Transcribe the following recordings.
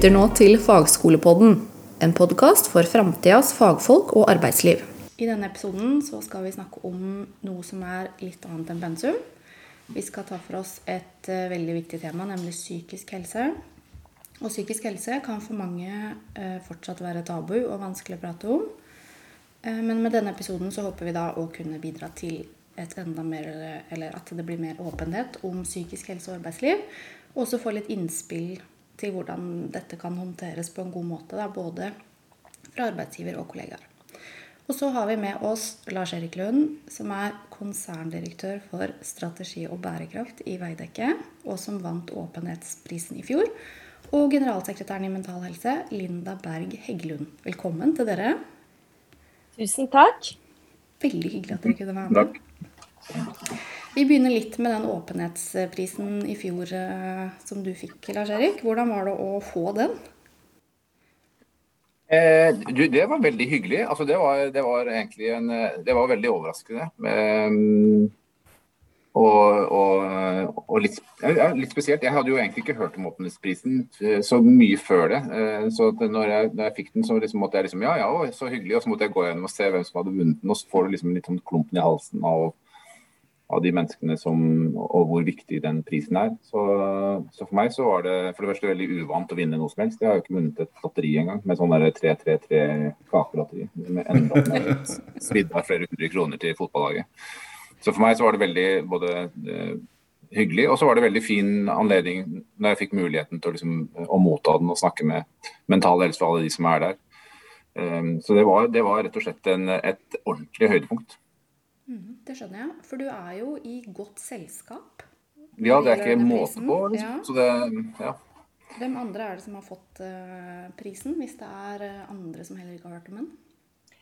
lytter nå til Fagskolepodden, en podkast for framtidas fagfolk og arbeidsliv. I denne episoden skal vi snakke om noe som er litt annet enn pensum. Vi skal ta for oss et uh, veldig viktig tema, nemlig psykisk helse. Og psykisk helse kan for mange uh, fortsatt være tabu og vanskelig å prate om. Uh, men med denne episoden så håper vi da å kunne bidra til et enda mer, eller at det blir mer åpenhet om psykisk helse og arbeidsliv. Og også få litt innspill til hvordan dette kan håndteres på en god måte, da, både fra arbeidsgiver og kollegaer. Og så har vi med oss Lars-Erik Lund, som er konserndirektør for strategi og bærekraft i Veidekke, og som vant Åpenhetsprisen i fjor. Og generalsekretæren i Mental Helse, Linda Berg Heggelund. Velkommen til dere. Tusen takk. Veldig hyggelig at dere kunne være med. Takk. Vi begynner litt med den åpenhetsprisen i fjor eh, som du fikk, Lars Erik. Hvordan var det å få den? Eh, du, det var veldig hyggelig. Altså, det, var, det, var, egentlig en, det var veldig overraskende. Eh, og, og, og litt, ja, litt, spesielt. Jeg hadde jo egentlig ikke hørt om åpenhetsprisen eh, så mye før det. Eh, så når jeg, når jeg, fikk den, så liksom måtte jeg liksom Ja, ja, så hyggelig. Og så måtte jeg gå gjennom og se hvem som hadde vunnet den. Og så får du liksom litt sånn klumpen i halsen av av de menneskene som, og hvor viktig den prisen er. Så, så, for meg så var det for det første veldig uvant å vinne noe som helst. Jeg har jo ikke vunnet et lotteri engang med sånn 333 kakelotteri. Med enda svidd av flere hundre kroner til fotballaget. Så for meg så var det veldig både eh, hyggelig, og så var det veldig fin anledning når jeg fikk muligheten til å, liksom, å motta den og snakke med Mental Helse og alle de som er der. Um, så det var, det var, rett og slett en, et ordentlig høydepunkt. Mm, det skjønner jeg. For du er jo i godt selskap. Ja, det er ikke måte på. Liksom. Så det, ja. Hvem andre er det som har fått uh, prisen, hvis det er uh, andre som heller ikke har hørt om den?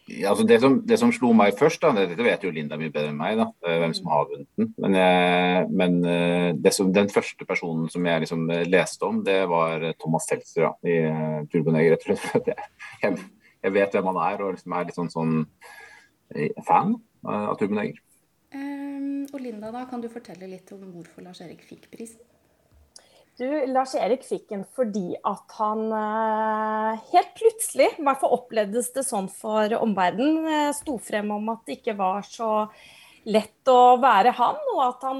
Ja, altså det, som, det som slo meg først, da, dette vet jo Linda mye bedre enn meg, da, eh, hvem som har vunnet den. Men, men som, den første personen som jeg liksom leste om, det var Thomas Seltzer ja, i Turboneger. Jeg, jeg, jeg vet hvem han er og liksom er litt sånn, sånn fan av Tuben Eger. Um, og Linda, da, kan du fortelle litt om hvorfor Lars Erik fikk prisen? Du, Lars Erik fikk den fordi at han uh, helt plutselig, i hvert fall opplevdes det sånn for omverdenen, uh, sto frem om at det ikke var så lett å være han, og at han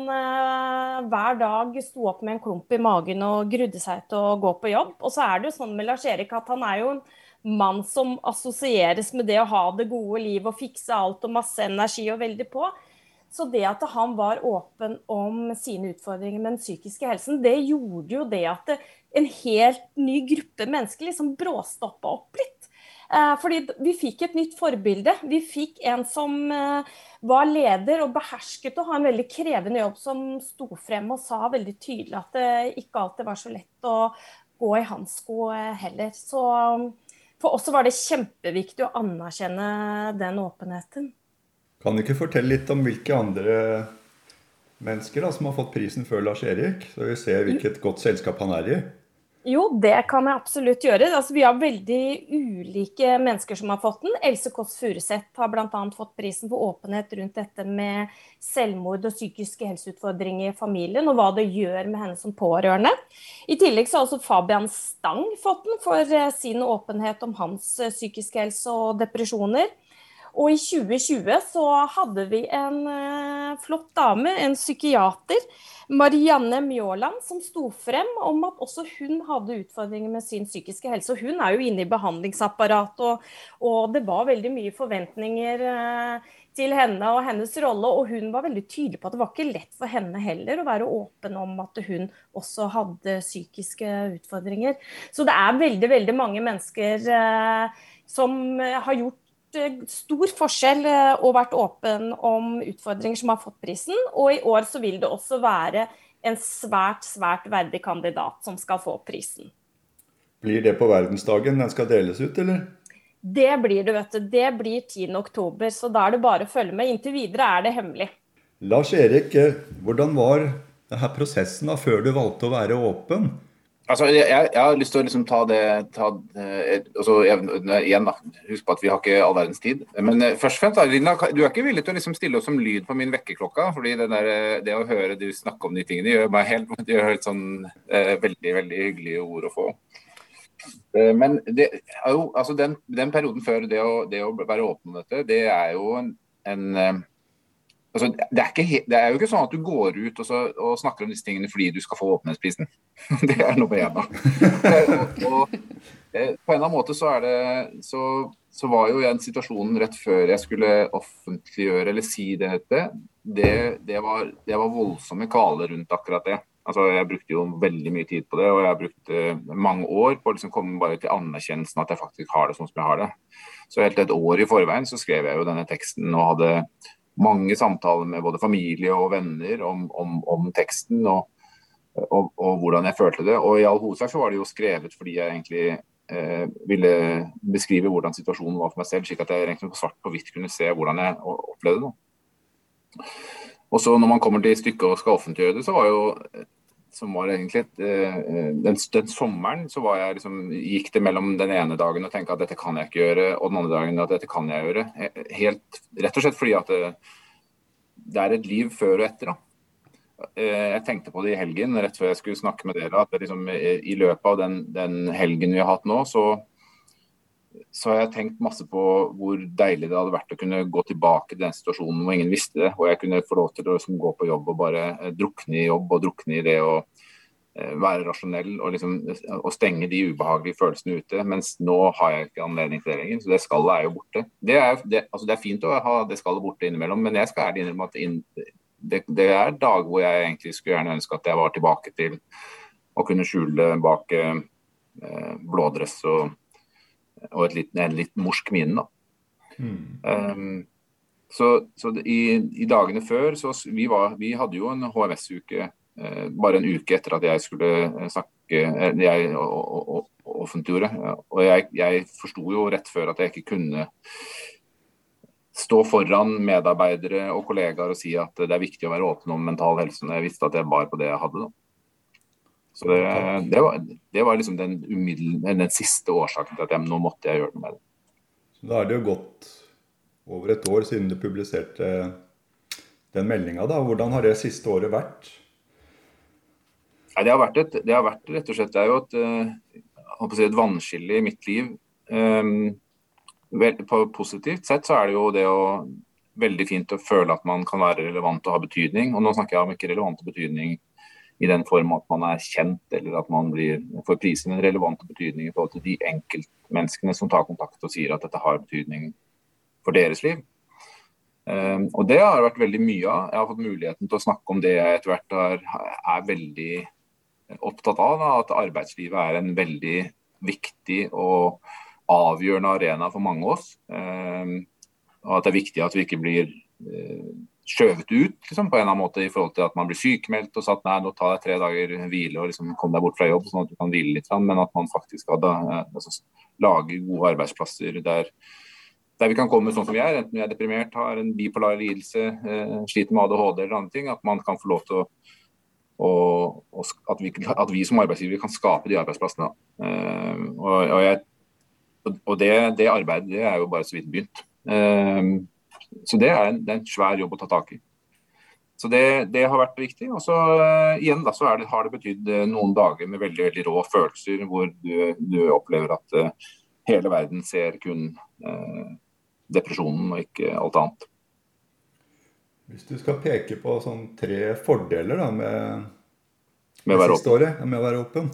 hver dag sto opp med en klump i magen og grudde seg til å gå på jobb. Og så er det jo sånn med Lars Erik at han er jo en mann som assosieres med det å ha det gode livet og fikse alt og masse energi og veldig på. Så det at han var åpen om sine utfordringer med den psykiske helsen, det gjorde jo det at en helt ny gruppe mennesker liksom bråstoppa opp litt. Eh, fordi vi fikk et nytt forbilde. Vi fikk en som eh, var leder og behersket å ha en veldig krevende jobb, som sto frem og sa veldig tydelig at det ikke alltid var så lett å gå i hans sko eh, heller. Så for oss var det kjempeviktig å anerkjenne den åpenheten. Kan du ikke fortelle litt om hvilke andre mennesker da, som har fått prisen før Lars Erik, så vi ser hvilket godt selskap han er i? Jo, det kan jeg absolutt gjøre. Altså, vi har veldig ulike mennesker som har fått den. Else Kåss Furuseth har bl.a. fått prisen for åpenhet rundt dette med selvmord og psykiske helseutfordringer i familien, og hva det gjør med henne som pårørende. I tillegg så har også Fabian Stang fått den for eh, sin åpenhet om hans eh, psykiske helse og depresjoner. Og i 2020 så hadde vi en uh, flott dame, en psykiater, Marianne Mjåland, som sto frem om at også hun hadde utfordringer med sin psykiske helse. Og hun er jo inne i behandlingsapparatet, og, og det var veldig mye forventninger uh, til henne og hennes rolle. Og hun var veldig tydelig på at det var ikke lett for henne heller å være åpen om at hun også hadde psykiske utfordringer. Så det er veldig, veldig mange mennesker eh, som har gjort Eh, stor forskjell eh, og vært åpen om utfordringer som har fått prisen. Og i år så vil det også være en svært, svært verdig kandidat som skal få prisen. Blir det på verdensdagen den skal deles ut, eller? Det blir det, vet du. Det blir 10.10, så da er det bare å følge med. Inntil videre er det hemmelig. Lars Erik, eh, hvordan var denne prosessen da, før du valgte å være åpen? Altså, jeg, jeg, har lyst til å liksom ta det ta, eh, altså, Igjen, da. Husk på at vi har ikke all verdens tid. Men eh, først og fremst, Lina, du er ikke villig til å liksom stille oss som lyd på min vekkerklokka? fordi det, der, eh, det, å høre du snakke om de tingene gjør meg helt, det gjør helt sånn eh, veldig veldig hyggelige ord å få. Eh, men det jo, altså den, den perioden før det å, det å, være åpen om dette, det er jo en, en altså det, er ikke, det, er jo ikke sånn at du går ut og, så, og, snakker om disse tingene fordi du skal få åpenhetsprisen. det er nummer én, da. og, og, eh, på en eller annen måte så er det så, så var jo den situasjonen rett før jeg skulle offentliggjøre eller si det, det, det, var, det var voldsomme kvaler rundt akkurat det. Altså, jeg brukte jo veldig mye tid på det, og jeg har brukt uh, mange år på å liksom komme bare til anerkjennelsen at jeg faktisk har det sånn som jeg har det. Så helt et år i forveien så skrev jeg jo denne teksten og hadde mange samtaler med både familie og venner om, om, om teksten og, og, og, hvordan jeg følte det. Og i all hovedsak så var det jo skrevet fordi jeg egentlig eh, ville beskrive hvordan situasjonen var for meg selv, slik at jeg egentlig på svart på hvitt kunne se hvordan jeg opplevde det. Og så når man kommer til stykket og skal offentliggjøre det, så var jo som var egentlig eh, den, den, sommeren så var jeg liksom, gikk det mellom den ene dagen og tenkte at dette kan jeg ikke gjøre, og den andre dagen at dette kan jeg gjøre. Helt, rett og slett fordi at det, det er et liv før og etter. da. Eh, jeg tenkte på det i helgen rett før jeg skulle snakke med dere, at liksom, i løpet av den, den helgen vi har hatt nå, så så har jeg tenkt masse på hvor deilig det hadde vært å kunne gå tilbake til den situasjonen hvor ingen visste det. og jeg kunne få lov til å liksom, gå på jobb og bare eh, drukne i jobb og drukne i det å eh, være rasjonell og, liksom, og stenge de ubehagelige følelsene ute. Mens nå har jeg ikke anledning til det lenger. Så det skallet er jo borte. Det er, det, altså, det er fint å ha det skallet borte innimellom, men jeg skal ærlig innrømme at inn, det, det, er dager hvor jeg egentlig skulle gjerne ønske at jeg var tilbake til å kunne skjule bak eh, blådress og og litt, en litt morsk mine. Mm. Um, så, så i, i, dagene før så vi, var, vi hadde jo en HMS-uke eh, bare en uke etter at jeg skulle eh, snakke eh, jeg offentliggjorde. Og jeg, jeg forsto jo rett før at jeg ikke kunne stå foran medarbeidere og kollegaer og si at det er viktig å være åpen om mental helse når jeg visste at jeg bar på det jeg hadde. da. Så det, det, var, det var, liksom den, den, siste årsaken til at jeg, nå måtte jeg gjøre noe med det. Så Da er det jo gått over et år siden du publiserte den meldinga. Hvordan har det siste året vært? Nei, det, har vært et, det har vært rett og slett det er jo et, eh, si, et vannskille i mitt liv. Um, vel, på positivt sett så er det jo det å veldig fint å føle at man kan være relevant og ha betydning. Og nå snakker jeg om ikke relevant og betydning i den form at man er kjent, eller at man blir, får prisen en relevant betydning i forhold til de enkeltmenneskene som tar kontakt og sier at dette har betydning for deres liv. Um, og Det har vært veldig mye av. Jeg har fått muligheten til å snakke om det jeg etter hvert er, er veldig opptatt av. Da, at arbeidslivet er en veldig viktig og avgjørende arena for mange av oss. Um, og at det er viktig at vi ikke blir uh, skjøvet ut liksom, på en eller annen måte i forhold til at man blir sykemeldt og satt nei, nå tar jeg tre dager hvile og liksom kom deg bort fra jobb, sånn at du kan hvile litt. Men at man faktisk skal altså, lage gode arbeidsplasser der, der, vi kan komme sånn som vi er, enten vi er deprimert, har en bipolar lidelse, eh, sliter med ADHD eller andre ting. At man kan få lov til å og, og at, vi, at, vi, som arbeidsgivere kan skape de arbeidsplassene. Uh, og, og, jeg, og det, det, arbeidet det er jo bare så vidt begynt. Uh, så det er, en, det er, en, svær jobb å ta tak i. Så det, det har vært viktig. Og så uh, igjen da, så det, har det betydd uh, noen dager med veldig veldig rå følelser, hvor du, du opplever at uh, hele verden ser kun depresjonen og ikke alt annet. Hvis du skal peke på sånn tre fordeler da, med, med, med siste året med å være åpen?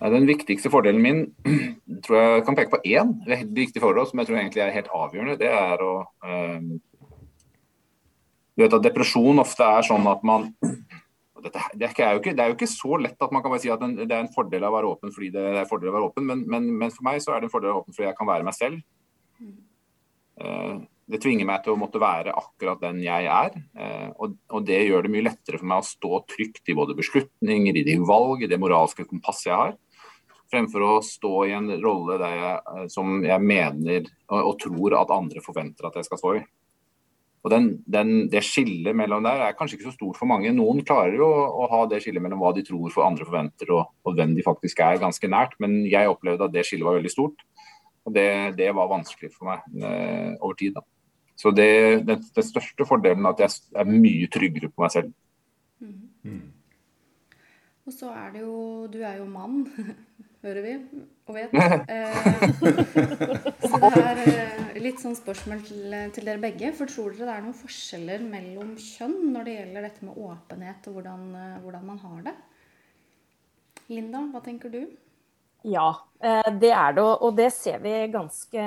Den viktigste fordelen min tror jeg kan peke på én viktig forhold som jeg tror egentlig er helt avgjørende. Det er å øh, Du vet at depresjon ofte er sånn at man dette, det, er ikke, det, er jo ikke, så lett at man kan bare si at det er en fordel å være åpen fordi det er en fordel å være åpen, men, men, men, for meg så er det en fordel å være åpen fordi jeg kan være meg selv. Uh, det tvinger meg til å måtte være akkurat den jeg er. Og, og, det gjør det mye lettere for meg å stå trygt i både beslutninger, i de valg, i det moralske kompasset jeg har fremfor å stå i en rolle jeg, eh, som jeg mener og, og, tror at andre forventer at jeg skal stå i. Og den, den, Det skillet mellom der er kanskje ikke så stort for mange. Noen klarer jo å, å ha det skillet mellom hva de tror for andre forventer og, og, hvem de faktisk er, ganske nært. Men jeg opplevde at det skillet var veldig stort. Og det, det var vanskelig for meg eh, over tid. da. Så det, den, den, største fordelen er at jeg er mye tryggere på meg selv. Mm. Og så er det jo Du er jo mann, hører vi og vet. Eh, så det er eh, litt sånn spørsmål til, til, dere begge. For tror dere det er noen forskjeller mellom kjønn når det gjelder dette med åpenhet og hvordan, eh, hvordan man har det? Linda, hva tenker du? Ja, det er det. Og det ser vi ganske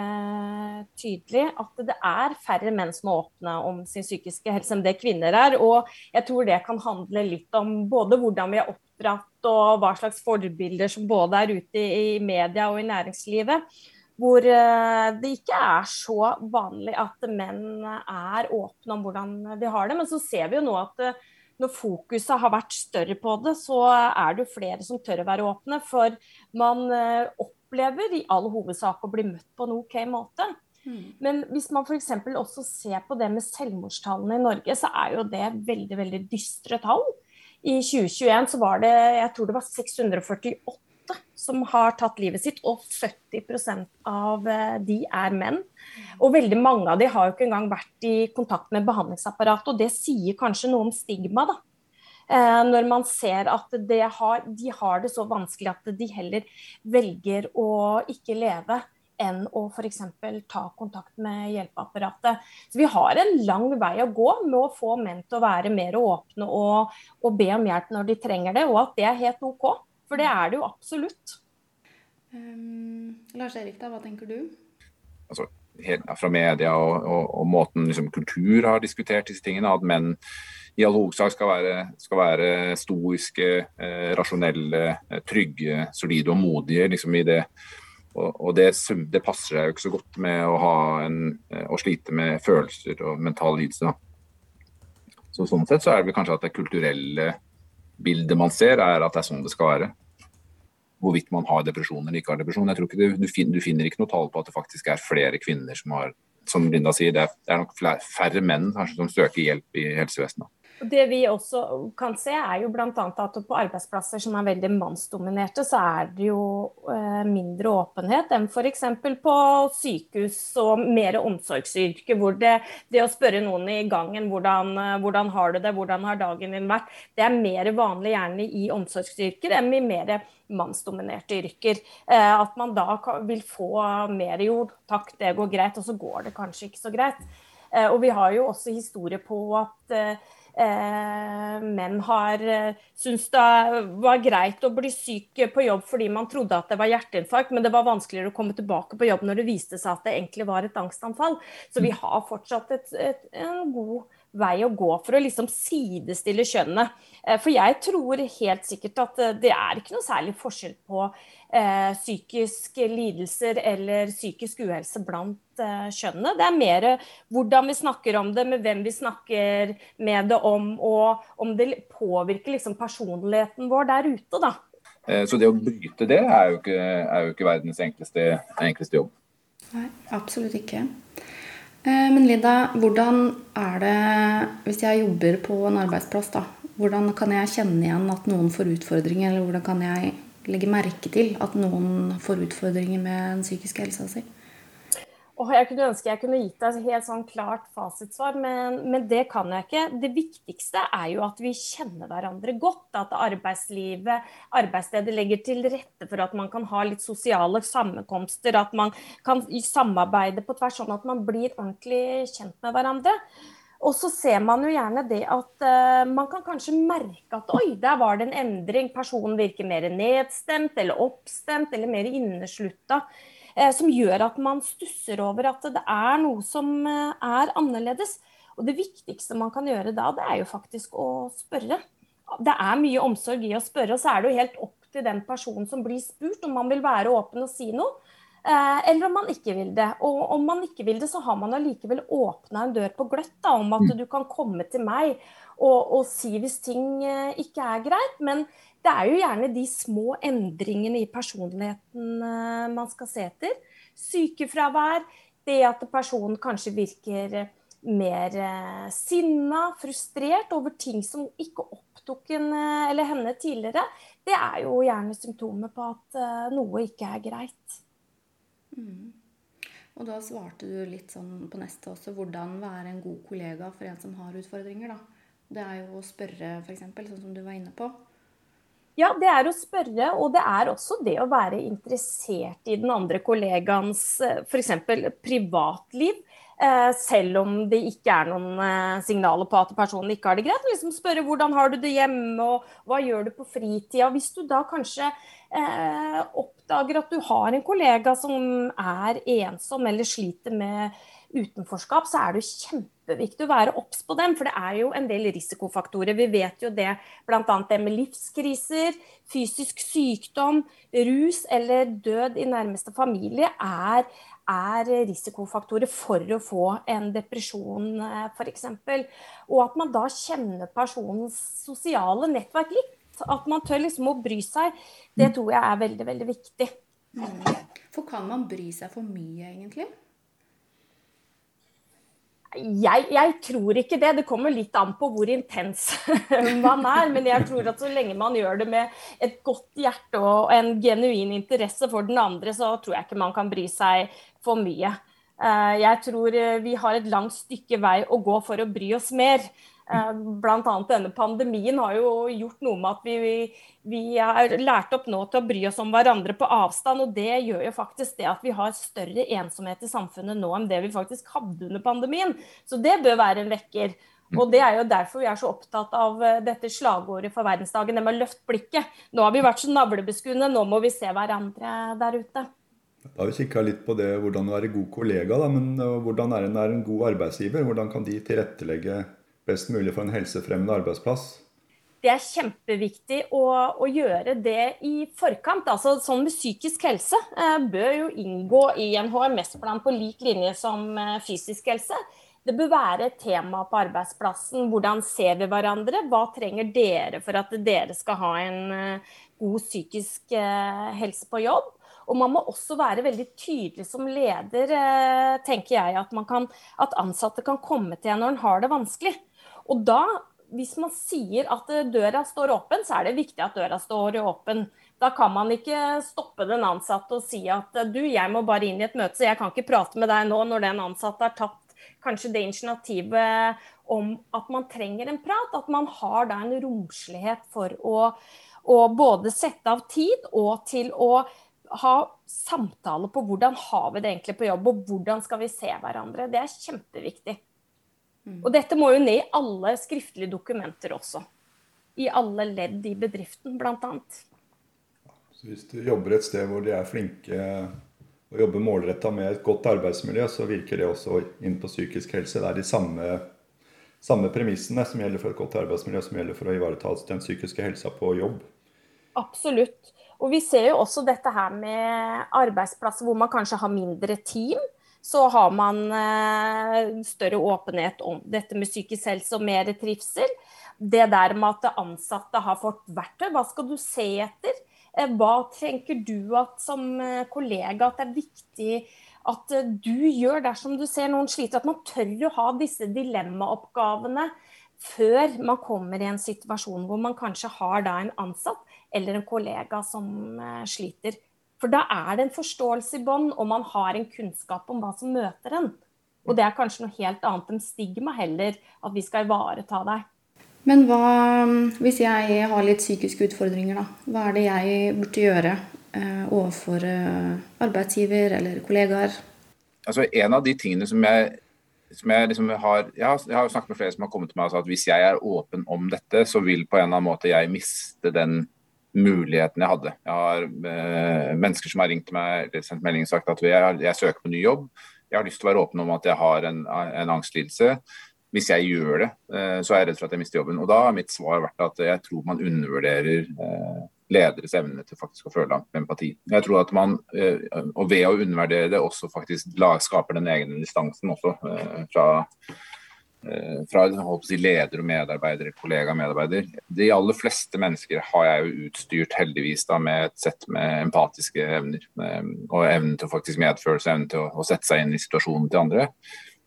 tydelig. At det er færre menn som er åpne om sin psykiske helse enn det kvinner er. Og jeg tror det kan handle litt om både hvordan vi er oppdratt og hva slags forbilder som både er ute i media og i næringslivet. Hvor eh, det ikke er så vanlig at menn er åpne om hvordan de har det. Men så ser vi jo nå at eh, når fokuset har vært større på det, så er det jo flere som tør å være åpne. For man eh, opplever i all hovedsak å bli møtt på en OK måte. Mm. Men hvis man f.eks. også ser på det med selvmordstallene i Norge, så er jo det veldig, veldig dystre tall. I 2021 så var det jeg tror det var 648 som har tatt livet sitt, og 70 av eh, de er menn. Og veldig mange av de har jo ikke engang vært i kontakt med behandlingsapparatet, og det sier kanskje noe om stigma, da. Eh, når man ser at har, de har det så vanskelig at de heller velger å ikke leve enn å f.eks. ta kontakt med hjelpeapparatet. Så Vi har en lang vei å gå med å få menn til å være mer åpne og, og be om hjelp når de trenger det, og at det er helt OK. For det er det jo absolutt. Um, Lars Erik, da, hva tenker du? Altså, helt, fra media og, og, og måten liksom, kultur har diskutert disse tingene, at menn i all hovedsak skal være, skal være stoiske, eh, rasjonelle, eh, trygge, solide og modige liksom, i det og, det, det, passer seg jo ikke så godt med å, en, eh, å slite med følelser og mental lidelse. Så Sånn sett så er det kanskje at det kulturelle bildet man ser, er at det er sånn det skal være. Hvorvidt man har depresjon eller ikke har depresjon. Jeg tror ikke du, du, finner, du, finner, ikke noe tall på at det faktisk er flere kvinner som har Som Linda sier, det er, det er nok flere, færre menn kanskje som søker hjelp i helsevesenet. Det vi også kan se, er jo bl.a. at på arbeidsplasser som er veldig mannsdominerte, så er det jo eh, mindre åpenhet enn f.eks. på sykehus og mer omsorgsyrker, hvor det, det, å spørre noen i gangen hvordan, eh, hvordan har du det, hvordan har dagen din vært, det er mer vanlig gjerne i omsorgsyrker enn i mer mannsdominerte yrker. Eh, at man da vil få mer jord, takk, det går greit, og så går det kanskje ikke så greit. Og vi har jo også historie på at eh, menn har eh, syntes det var greit å bli syk på jobb fordi man trodde at det var hjerteinfarkt, men det var vanskeligere å komme tilbake på jobb når det viste seg at det egentlig var et angstanfall. Så vi har fortsatt et, et, en god vei å gå for å liksom sidestille kjønnene. Eh, for jeg tror helt sikkert at eh, det er ikke noe særlig forskjell på eh, psykiske lidelser eller psykisk uhelse blant eh, kjønnene. Det er mer hvordan vi snakker om det, med hvem vi snakker med det om, og om det påvirker liksom personligheten vår der ute, da. Eh, så det å bryte det er jo ikke, er jo ikke verdens enkleste, enkleste jobb. Nei, absolutt ikke. Eh, men Linda, hvordan er det hvis jeg jobber på en arbeidsplass, da? Hvordan kan jeg kjenne igjen at noen får utfordringer, eller hvordan kan jeg legge merke til at noen får utfordringer med den psykiske helsa si? Og jeg kunne ønske jeg kunne gitt deg et helt sånn klart fasitsvar, men, men, det kan jeg ikke. Det viktigste er jo at vi kjenner hverandre godt. At arbeidslivet, arbeidsstedet legger til rette for at man kan ha litt sosiale sammenkomster. At man kan samarbeide på tvers, sånn at man blir ordentlig kjent med hverandre. Og så ser man jo gjerne det at uh, man kan kanskje merke at oi, der var det en endring. Personen virker mer nedstemt eller oppstemt eller mer inneslutta. Uh, som gjør at man stusser over at det er noe som uh, er annerledes. Og det viktigste man kan gjøre da, det er jo faktisk å spørre. Det er mye omsorg i å spørre, og så er det jo helt opp til den personen som blir spurt, om man vil være åpen og si noe. Eh, eller om man ikke vil det. Og om man ikke vil det, så har man allikevel åpna en dør på gløtt da, om at mm. du kan komme til meg og, og, si hvis ting eh, ikke er greit. Men det er jo gjerne de små endringene i personligheten eh, man skal se etter. Sykefravær, det at personen kanskje virker mer sinna, frustrert over ting som ikke opptok en eller henne tidligere, det er jo gjerne symptomer på at noe ikke er greit. Mm. Og da svarte du litt sånn på neste også hvordan være en god kollega for en som har utfordringer. da. Det er jo å spørre, f.eks., sånn som du var inne på. Ja, det er å spørre, og det er også det å være interessert i den andre kollegaens f.eks. privatliv. Eh, selv om det ikke er noen eh, signaler på at personen ikke har det greit. Liksom spørre hvordan har du det hjemme, og hva gjør du på fritida. Hvis du da kanskje eh, oppdager at du har en kollega som er ensom eller sliter med utenforskap, så er det kjempeviktig å være obs på dem. For det er jo en del risikofaktorer. Vi vet jo det bl.a. det med livskriser, fysisk sykdom, rus eller død i nærmeste familie er, er risikofaktorer for å få en depresjon eh, f.eks. Og at man da kjenner personens sosiale nettverk litt. At man tør liksom å bry seg. Det mm. tror jeg er veldig, veldig viktig. Mm. For kan man bry seg for mye, egentlig? Jeg, jeg, tror ikke det. Det kommer litt an på hvor intens man er. Men jeg tror at så lenge man gjør det med et godt hjerte og en genuin interesse for den andre, så tror jeg ikke man kan bry seg for mye. Eh, jeg tror eh, vi har et langt stykke vei å gå for å bry oss mer. Eh, Bl.a. denne pandemien har jo gjort noe med at vi, vi er lært opp nå til å bry oss om hverandre på avstand. Og det gjør jo faktisk det at vi har større ensomhet i samfunnet nå enn det vi faktisk hadde under pandemien. Så det bør være en vekker. Og det er jo derfor vi er så opptatt av eh, dette slagordet for verdensdagen, det med å løfte blikket. Nå har vi vært så navlebeskuende, nå må vi se hverandre der ute. Da har vi kikka litt på det hvordan være god kollega, da, men eh, hvordan er en, er en god arbeidsgiver? Hvordan kan de tilrettelegge best mulig for en helsefremmende arbeidsplass? Det er kjempeviktig å, å, gjøre det i forkant. Altså, sånn med psykisk helse eh, bør jo inngå i en HMS-plan på lik linje som eh, fysisk helse. Det bør være et tema på arbeidsplassen. Hvordan ser vi hverandre? Hva trenger dere for at dere skal ha en eh, god psykisk eh, helse på jobb? Og man må også være veldig tydelig som leder, eh, tenker jeg, at, kan, at ansatte kan komme til en når en har det vanskelig. Og da, hvis man sier at døra står åpen, så er det viktig at døra står åpen. Da kan man ikke stoppe den ansatte og si at du, jeg må bare inn i et møte, så jeg kan ikke prate med deg nå når den ansatte har tatt kanskje det initiativet om at man trenger en prat. At man har da en romslighet for å, å både sette av tid og til å ha samtaler på hvordan har vi det egentlig på jobb, og hvordan skal vi se hverandre. Det er kjempeviktig. Mm. Og dette må jo ned i alle skriftlige dokumenter også. I alle ledd i bedriften, bl.a. Så hvis du jobber et sted hvor de er flinke og jobber målretta med et godt arbeidsmiljø, så virker det også inn på psykisk helse. Det er de samme, samme premissene som gjelder for et godt arbeidsmiljø, som gjelder for å ivareta den psykiske helsa på jobb. Absolutt. Og vi ser jo også dette her med arbeidsplasser hvor man kanskje har mindre team så har man eh, større åpenhet om dette med psykisk helse og mer trivsel. Det der med at ansatte har fått verktøy, hva skal du se etter? Eh, hva tenker du at som eh, kollega at det er viktig at du gjør dersom du ser noen sliter? At man tør å ha disse dilemmaoppgavene før man kommer i en situasjon hvor man kanskje har en ansatt eller en kollega som sliter. For da er det en forståelse i bånd, og man har en kunnskap om hva som møter en. Og det er kanskje noe helt annet enn stigma heller, at vi skal ivareta deg. Men hva hvis jeg har litt psykiske utfordringer, da? Hva er det jeg burde gjøre eh, overfor eh, arbeidsgiver eller kollegaer? Altså En av de tingene som jeg, som jeg liksom har jeg har, jeg har snakket med flere som har kommet til meg og sagt at hvis jeg er åpen om dette, så vil på en eller annen måte jeg miste den mulighetene jeg hadde. Jeg har eh, mennesker som har ringt meg eller sendt melding og sagt at jeg, jeg, søker på ny jobb. Jeg har lyst til å være åpen om at jeg har en, en angstlidelse. Hvis jeg gjør det, eh, så er jeg redd for at jeg mister jobben. Og Da har mitt svar vært at jeg tror man undervurderer eh, lederes evne til faktisk å føle empati. Jeg tror at man, eh, og Ved å undervurdere det, også faktisk skaper den egne distansen også fra fra si, leder og medarbeider, kollega og medarbeider. De aller fleste mennesker har jeg jo utstyrt heldigvis da, med et sett med empatiske evner. Eh, og evnen til faktisk medfølelse, evnen til å, å, sette seg inn i situasjonen til andre.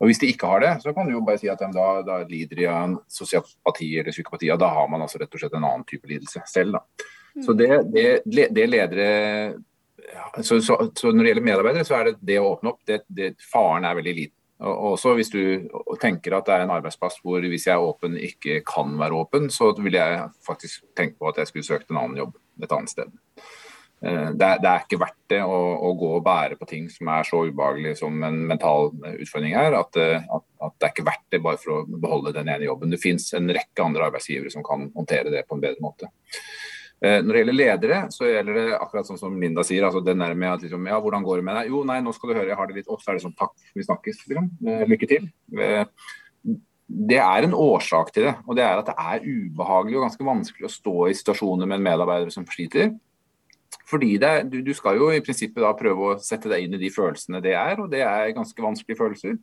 Og Hvis de ikke har det, så kan du jo bare si at da, da lider de av en sosiopati eller psykopati. Og da har man altså rett og slett en annen type lidelse selv. da. Mm. Så det, det, det ledere så, så, så, Når det gjelder medarbeidere, så er det det å åpne opp. Det, det, faren er veldig liten også hvis du tenker at det er en arbeidsplass hvor hvis jeg er åpen ikke kan være åpen, så vil jeg faktisk tenke på at jeg skulle søkt en annen jobb et annet sted. Eh, det er, det er, ikke verdt det å, å, gå og bære på ting som er så ubehagelig som en mental utfordring er, at, eh, at, at, det er ikke verdt det bare for å beholde den ene jobben. Det finnes en rekke andre arbeidsgivere som kan håndtere det på en bedre måte. Eh, når det gjelder ledere, så gjelder det akkurat sånn som Linda sier. altså den der med at liksom, ja, hvordan går det med deg? Jo, nei, nå skal du høre, jeg har det litt opp, så er det sånn takk, vi snakkes. Liksom. Lykke til. Det er en årsak til det, og det er at det er ubehagelig og ganske vanskelig å stå i situasjoner med en medarbeider som sliter. Fordi det, du, du, skal jo i prinsippet da prøve å sette deg inn i de følelsene det er, og det er ganske vanskelige følelser.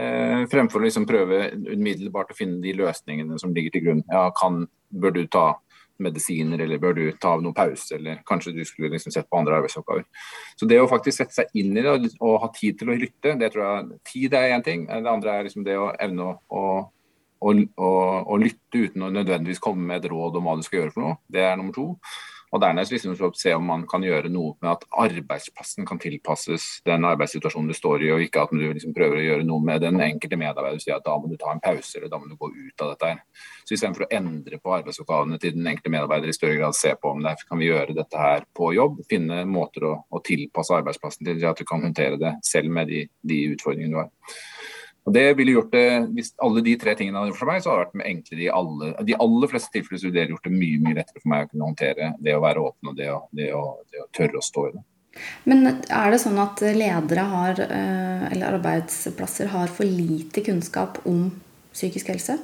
Eh, fremfor å liksom prøve umiddelbart å finne de løsningene som ligger til grunn. Ja, kan, bør du ta medisiner, eller bør du ta noen pause, eller kanskje du skulle liksom sett på andre arbeidsoppgaver. Så det å faktisk sette seg inn i det og, og ha tid til å lytte, det tror jeg tid er én ting. Det andre er liksom det å evne å, å, å, å lytte uten å nødvendigvis komme med et råd om hva du skal gjøre for noe. Det er nummer to. Og dernest liksom se om man kan gjøre noe med at arbeidsplassen kan tilpasses den arbeidssituasjonen du står i, og ikke at du liksom prøver å gjøre noe med den enkelte medarbeider. og Si at da må du ta en pause, eller da må du gå ut av dette her. Så istedenfor å endre på arbeidsoppgavene til den enkelte medarbeider, i større grad se på om det kan vi gjøre dette her på jobb. Finne måter å, å tilpasse arbeidsplassen til at du kan håndtere det selv med de, de utfordringene du har. Og det ville gjort det, Hvis alle de tre tingene hadde gjort for meg, så hadde det vært enklere i alle de aller fleste tilfeller. så ville det gjort det mye mye lettere for meg å kunne håndtere det å være åpen og det å, det å, det å tørre å stå i det. Men er det sånn at ledere har, eh, eller arbeidsplasser har for lite kunnskap om psykisk helse?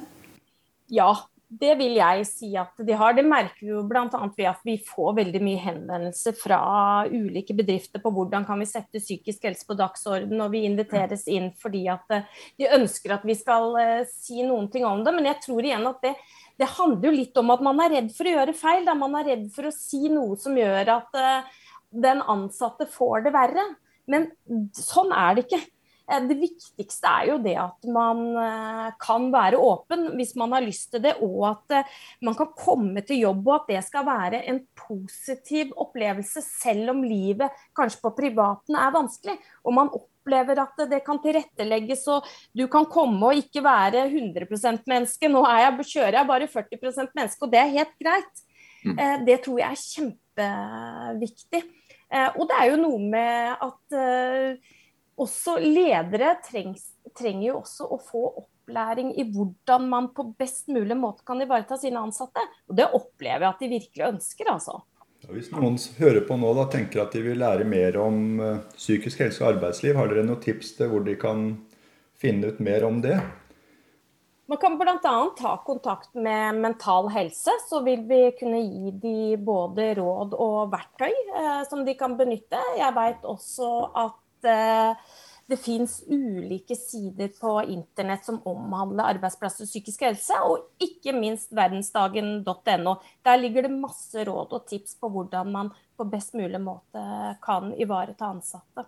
Ja, det vil jeg si at de har. Det merker vi jo bl.a. ved at vi får veldig mye henvendelser fra ulike bedrifter på hvordan kan vi sette psykisk helse på dagsorden, og vi inviteres inn fordi at eh, de ønsker at vi skal uh, si noen ting om det. Men jeg tror igjen at det, det, handler jo litt om at man er redd for å gjøre feil. Da. Man er redd for å si noe som gjør at uh, den ansatte får det verre. Men sånn er det ikke. Eh, det viktigste er jo det at man eh, kan være åpen hvis man har lyst til det, og at eh, man kan komme til jobb, og at det skal være en positiv opplevelse, selv om livet kanskje på privaten er vanskelig. Og man opplever at det kan tilrettelegges, og du kan komme og ikke være 100% menneske. Nå jeg, kjører jeg bare 40 menneske, og det er helt greit. Mm. Det tror jeg er kjempeviktig. Og det er jo noe med at også ledere trengs, trenger jo også å få opplæring i hvordan man på best mulig måte kan ivareta sine ansatte. Og det opplever jeg at de virkelig ønsker, altså. Hvis noen hører på nå og tenker at de vil lære mer om uh, psykisk helse og arbeidsliv, har dere noen tips til hvor de kan finne ut mer om det? Man kan bl.a. ta kontakt med Mental Helse, så vil vi kunne gi de både råd og verktøy eh, som de kan benytte. Jeg vet også at Eh, det fins ulike sider på internett som omhandler arbeidsplasser og psykisk helse, og ikke minst verdensdagen.no. Der ligger det masse råd og tips på hvordan man på best mulig måte kan ivareta ansatte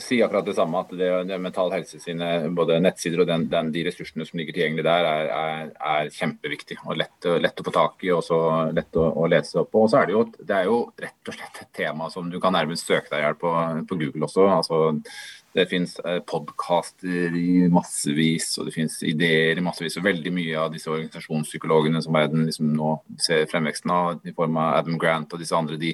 si akkurat det samme, at det, det Mental Helse sine både nettsider og den, den, de ressursene som ligger tilgjengelig der, er, er, er kjempeviktig. og lett, lett, å få tak i og så lett å, å lese opp på. Og så er det, jo, det er jo rett og slett et tema som du kan nærmest søke deg hjelp på, på Google også. altså det finnes eh, podkaster i massevis, og det finnes ideer i massevis. Og veldig mye av disse organisasjonspsykologene som verden liksom nå ser fremveksten av, i form av Adam Grant og disse andre, de,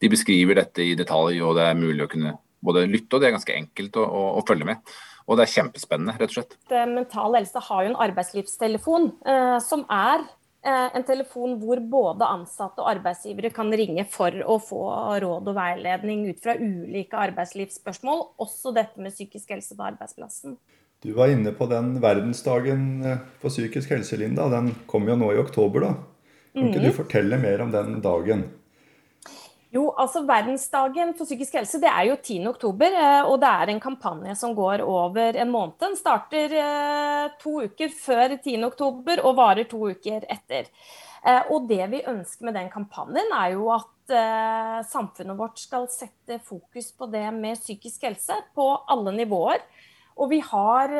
de beskriver dette i detalj, og det er mulig å kunne både lytte, og det er ganske enkelt å, å, å følge med. Og det er kjempespennende, rett og slett. Mental Helse har jo en arbeidslivstelefon eh, som er eh, en telefon hvor både ansatte og arbeidsgivere kan ringe for å få råd og veiledning ut fra ulike arbeidslivsspørsmål, også dette med psykisk helse på arbeidsplassen. Du var inne på den verdensdagen eh, for psykisk helse, Linda. Den kom jo nå i oktober, da. Kan ikke du fortelle mer om den dagen? Jo, altså Verdensdagen for psykisk helse det er jo 10. oktober, eh, og det er en kampanje som går over en måned. Den starter eh, to uker før 10. oktober og varer to uker etter. Eh, og det vi ønsker med den kampanjen, er jo at samfunnet vårt skal sette fokus på det med psykisk helse på alle nivåer. Og vi har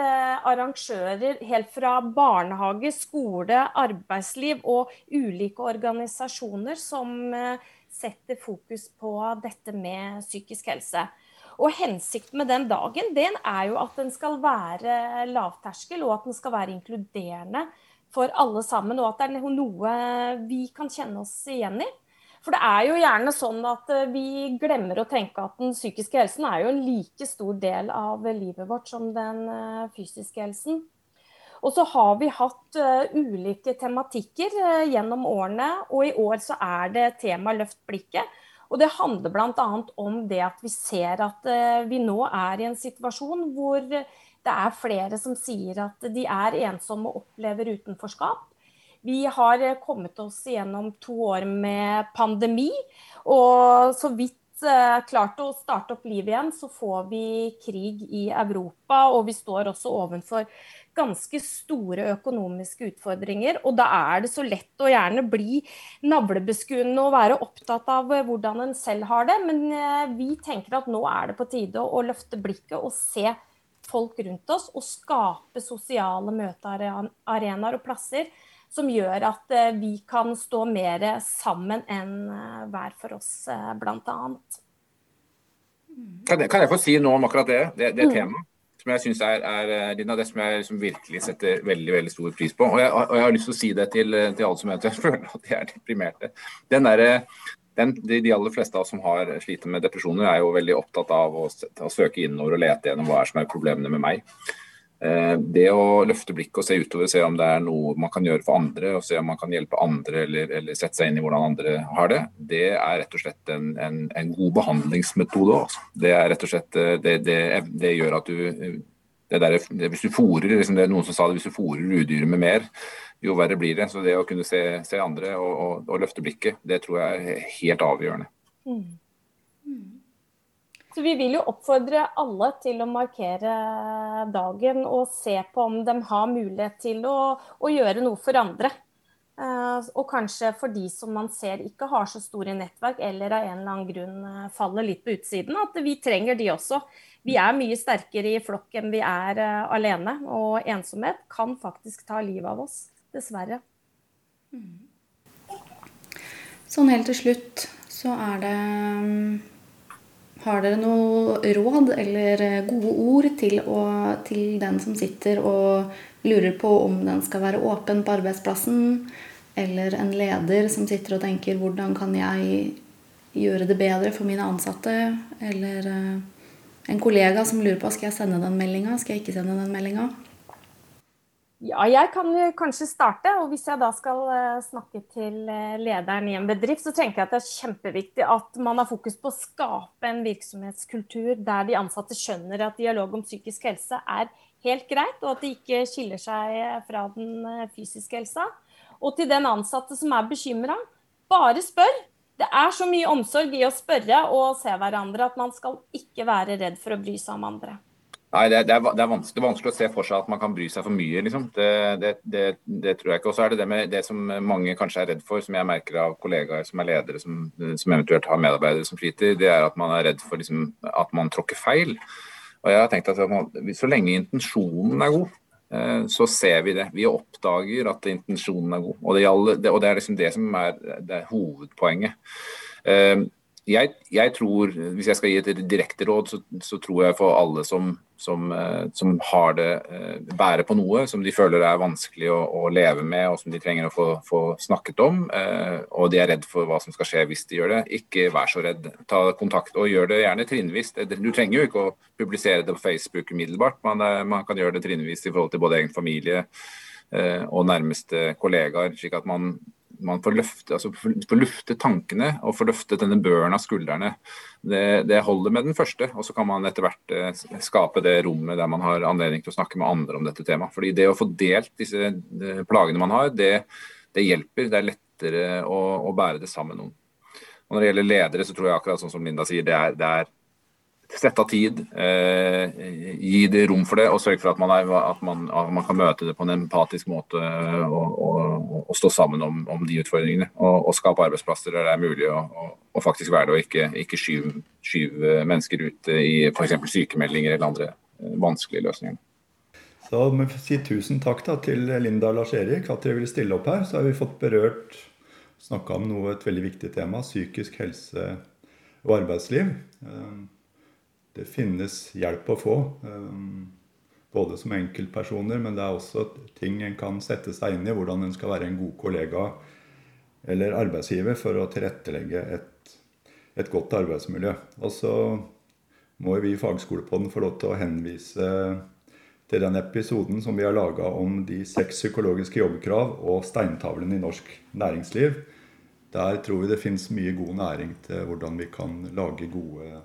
arrangører helt fra barnehage, skole, arbeidsliv og ulike organisasjoner som setter fokus på dette med psykisk helse. Og hensikten med den dagen den er jo at den skal være lavterskel, og at den skal være inkluderende for alle sammen. Og at det er noe vi kan kjenne oss igjen i. For det er jo gjerne sånn at eh, vi glemmer å tenke at den psykiske helsen er jo en like stor del av livet vårt som den eh, fysiske helsen. Og så har vi hatt uh, ulike tematikker uh, gjennom årene, og i år så er det tema Løft blikket. Og det handler bl.a. om det at vi ser at uh, vi nå er i en situasjon hvor det er flere som sier at de er ensomme og opplever utenforskap. Vi har kommet oss gjennom to år med pandemi, og så vidt klart å starte opp livet igjen, så får vi krig i Europa. Og vi står også ovenfor ganske store økonomiske utfordringer. Og da er det så lett å gjerne bli navlebeskuende og være opptatt av hvordan en selv har det. Men eh, vi tenker at nå er det på tide å løfte blikket og se folk rundt oss og skape sosiale møtearenaer og plasser som gjør at eh, vi kan stå mer sammen enn eh, hver for oss, eh, bl.a. Kan, kan jeg få si noe om akkurat det, det, det mm. temaet? Som jeg synes er, er Lina, det som jeg liksom virkelig setter veldig veldig stor pris på. Og jeg, og jeg har lyst til å si det til, til alle som møter. Jeg føler at de er deprimerte. Den der, den, de, de, aller fleste av oss som har sliter med depresjoner, er jo veldig opptatt av å, å søke innover og lete gjennom hva er som er problemene med meg. Eh, det å løfte blikket og se utover, se om det er noe man kan gjøre for andre, og se om man kan hjelpe andre eller, eller sette seg inn i hvordan andre har det, det er rett og slett en, en, en god behandlingsmetode. Også. Det er rett og slett, eh, det, det, det gjør at du det der, Hvis du fôrer, liksom det noen som sa det, hvis du fôrer udyret med mer, jo verre blir det. Så det å kunne se, se andre og, og, og, løfte blikket, det tror jeg er helt avgjørende. Mm. Så vi vil jo oppfordre alle til å markere dagen og se på om de har mulighet til å, å gjøre noe for andre. Uh, og kanskje for de som man ser ikke har så store nettverk, eller av en eller annen grunn uh, faller litt på utsiden, at vi trenger de også. Vi er mye sterkere i flokk enn vi er uh, alene, og ensomhet kan faktisk ta livet av oss. Dessverre. Mm. Sånn helt til slutt så er det um har dere noe råd eller gode ord til, å, til, den som sitter og lurer på om den skal være åpen på arbeidsplassen? Eller en leder som sitter og tenker 'hvordan kan jeg gjøre det bedre for mine ansatte?' Eller eh, en kollega som lurer på 'skal jeg sende den meldinga', skal jeg ikke sende den meldinga'? Ja, jeg kan kanskje starte. Og hvis jeg da skal eh, snakke til eh, lederen i en bedrift, så tenker jeg at det er kjempeviktig at man har fokus på å skape en virksomhetskultur der de ansatte skjønner at dialog om psykisk helse er helt greit, og at det ikke skiller seg fra den eh, fysiske helsa. Og til den ansatte som er bekymra, bare spør. Det er så mye omsorg i å spørre og se hverandre at man skal ikke være redd for å bry seg om andre. Nei, det, det, er, det, er vanskelig, vanskelig, å se for seg at man kan bry seg for mye. Liksom. Det, det, tror jeg ikke. Og så er det det med det som mange kanskje er redd for, som jeg merker av kollegaer som er ledere, som, som eventuelt har medarbeidere som sliter, det er at man er redd for liksom, at man tråkker feil. Og jeg har tenkt at Så lenge intensjonen er god, eh, så ser vi det. Vi oppdager at intensjonen er god. Og det, og det er liksom det som er, er hovedpoenget. Jeg, jeg, tror, Hvis jeg skal gi et direkte råd, så, så tror jeg for alle som, som, eh, som har det eh, bærer på noe som de føler er vanskelig å, å leve med og som de trenger å få, få snakket om, eh, og de er redd for hva som skal skje hvis de gjør det, ikke vær så redd. Ta kontakt og gjør det gjerne trinnvis. Du trenger jo ikke å publisere det på Facebook umiddelbart, man, man kan gjøre det trinnvis i forhold til både egen familie og nærmeste kollegaer, slik at man man får, løfte, altså får lufte tankene og får løftet denne børen av skuldrene. Det, det, holder med den første, og så kan man etter hvert eh, skape det rommet der man har anledning til å snakke med andre om dette temaet. Fordi Det å få delt disse plagene man har, det, det hjelper. Det er lettere å, å, bære det sammen med noen. Og Når det gjelder ledere, så tror jeg akkurat sånn som Linda sier, det er, det er Sette av tid, eh, gi det rom for det, og sørge for at man, er, at, man, at man, kan møte det på en empatisk måte og, og, og stå sammen om, om, de utfordringene. Og, og, skape arbeidsplasser der det er mulig å faktisk være det, og ikke, ikke skyve, skyve, mennesker ut i f.eks. sykemeldinger eller andre eh, vanskelige løsninger. Så må vi si tusen takk da, til Linda og Lars-Erik at dere ville stille opp her. Så har vi fått berørt, snakka om noe, et veldig viktig tema, psykisk helse og arbeidsliv. Eh, det finnes hjelp å få. Både som enkeltpersoner, men det er også ting en kan sette seg inn i. Hvordan en skal være en god kollega eller arbeidsgiver for å tilrettelegge et, et godt arbeidsmiljø. Og så må vi i Fagskolepodden få lov til å henvise til den episoden som vi har laga om de seks psykologiske jobbkrav og steintavlene i norsk næringsliv. Der tror vi det finnes mye god næring til hvordan vi kan lage gode,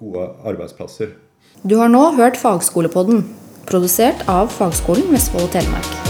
gode arbeidsplasser. Du har nå hørt Fagskolepodden, produsert av Fagskolen Vestfold og Telemark.